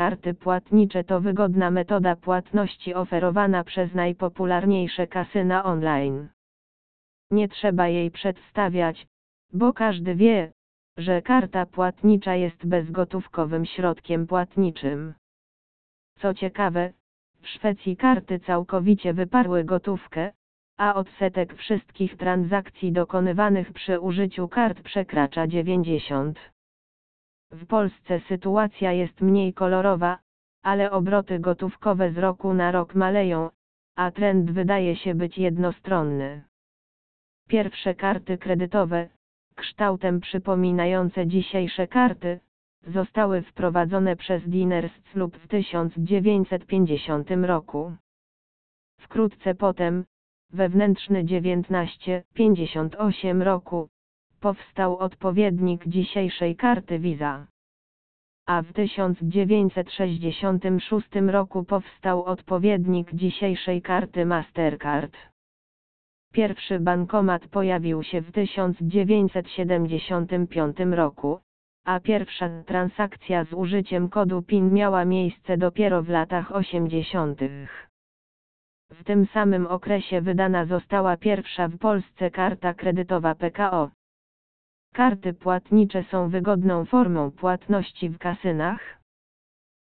Karty płatnicze to wygodna metoda płatności oferowana przez najpopularniejsze kasyna online. Nie trzeba jej przedstawiać, bo każdy wie, że karta płatnicza jest bezgotówkowym środkiem płatniczym. Co ciekawe, w Szwecji karty całkowicie wyparły gotówkę, a odsetek wszystkich transakcji dokonywanych przy użyciu kart przekracza 90. W Polsce sytuacja jest mniej kolorowa, ale obroty gotówkowe z roku na rok maleją, a trend wydaje się być jednostronny. Pierwsze karty kredytowe, kształtem przypominające dzisiejsze karty, zostały wprowadzone przez Diners lub w 1950 roku. Wkrótce potem, wewnętrzny 1958 roku, powstał odpowiednik dzisiejszej karty Visa. A w 1966 roku powstał odpowiednik dzisiejszej karty Mastercard. Pierwszy bankomat pojawił się w 1975 roku, a pierwsza transakcja z użyciem kodu PIN miała miejsce dopiero w latach 80. W tym samym okresie wydana została pierwsza w Polsce karta kredytowa PKO. Karty płatnicze są wygodną formą płatności w kasynach,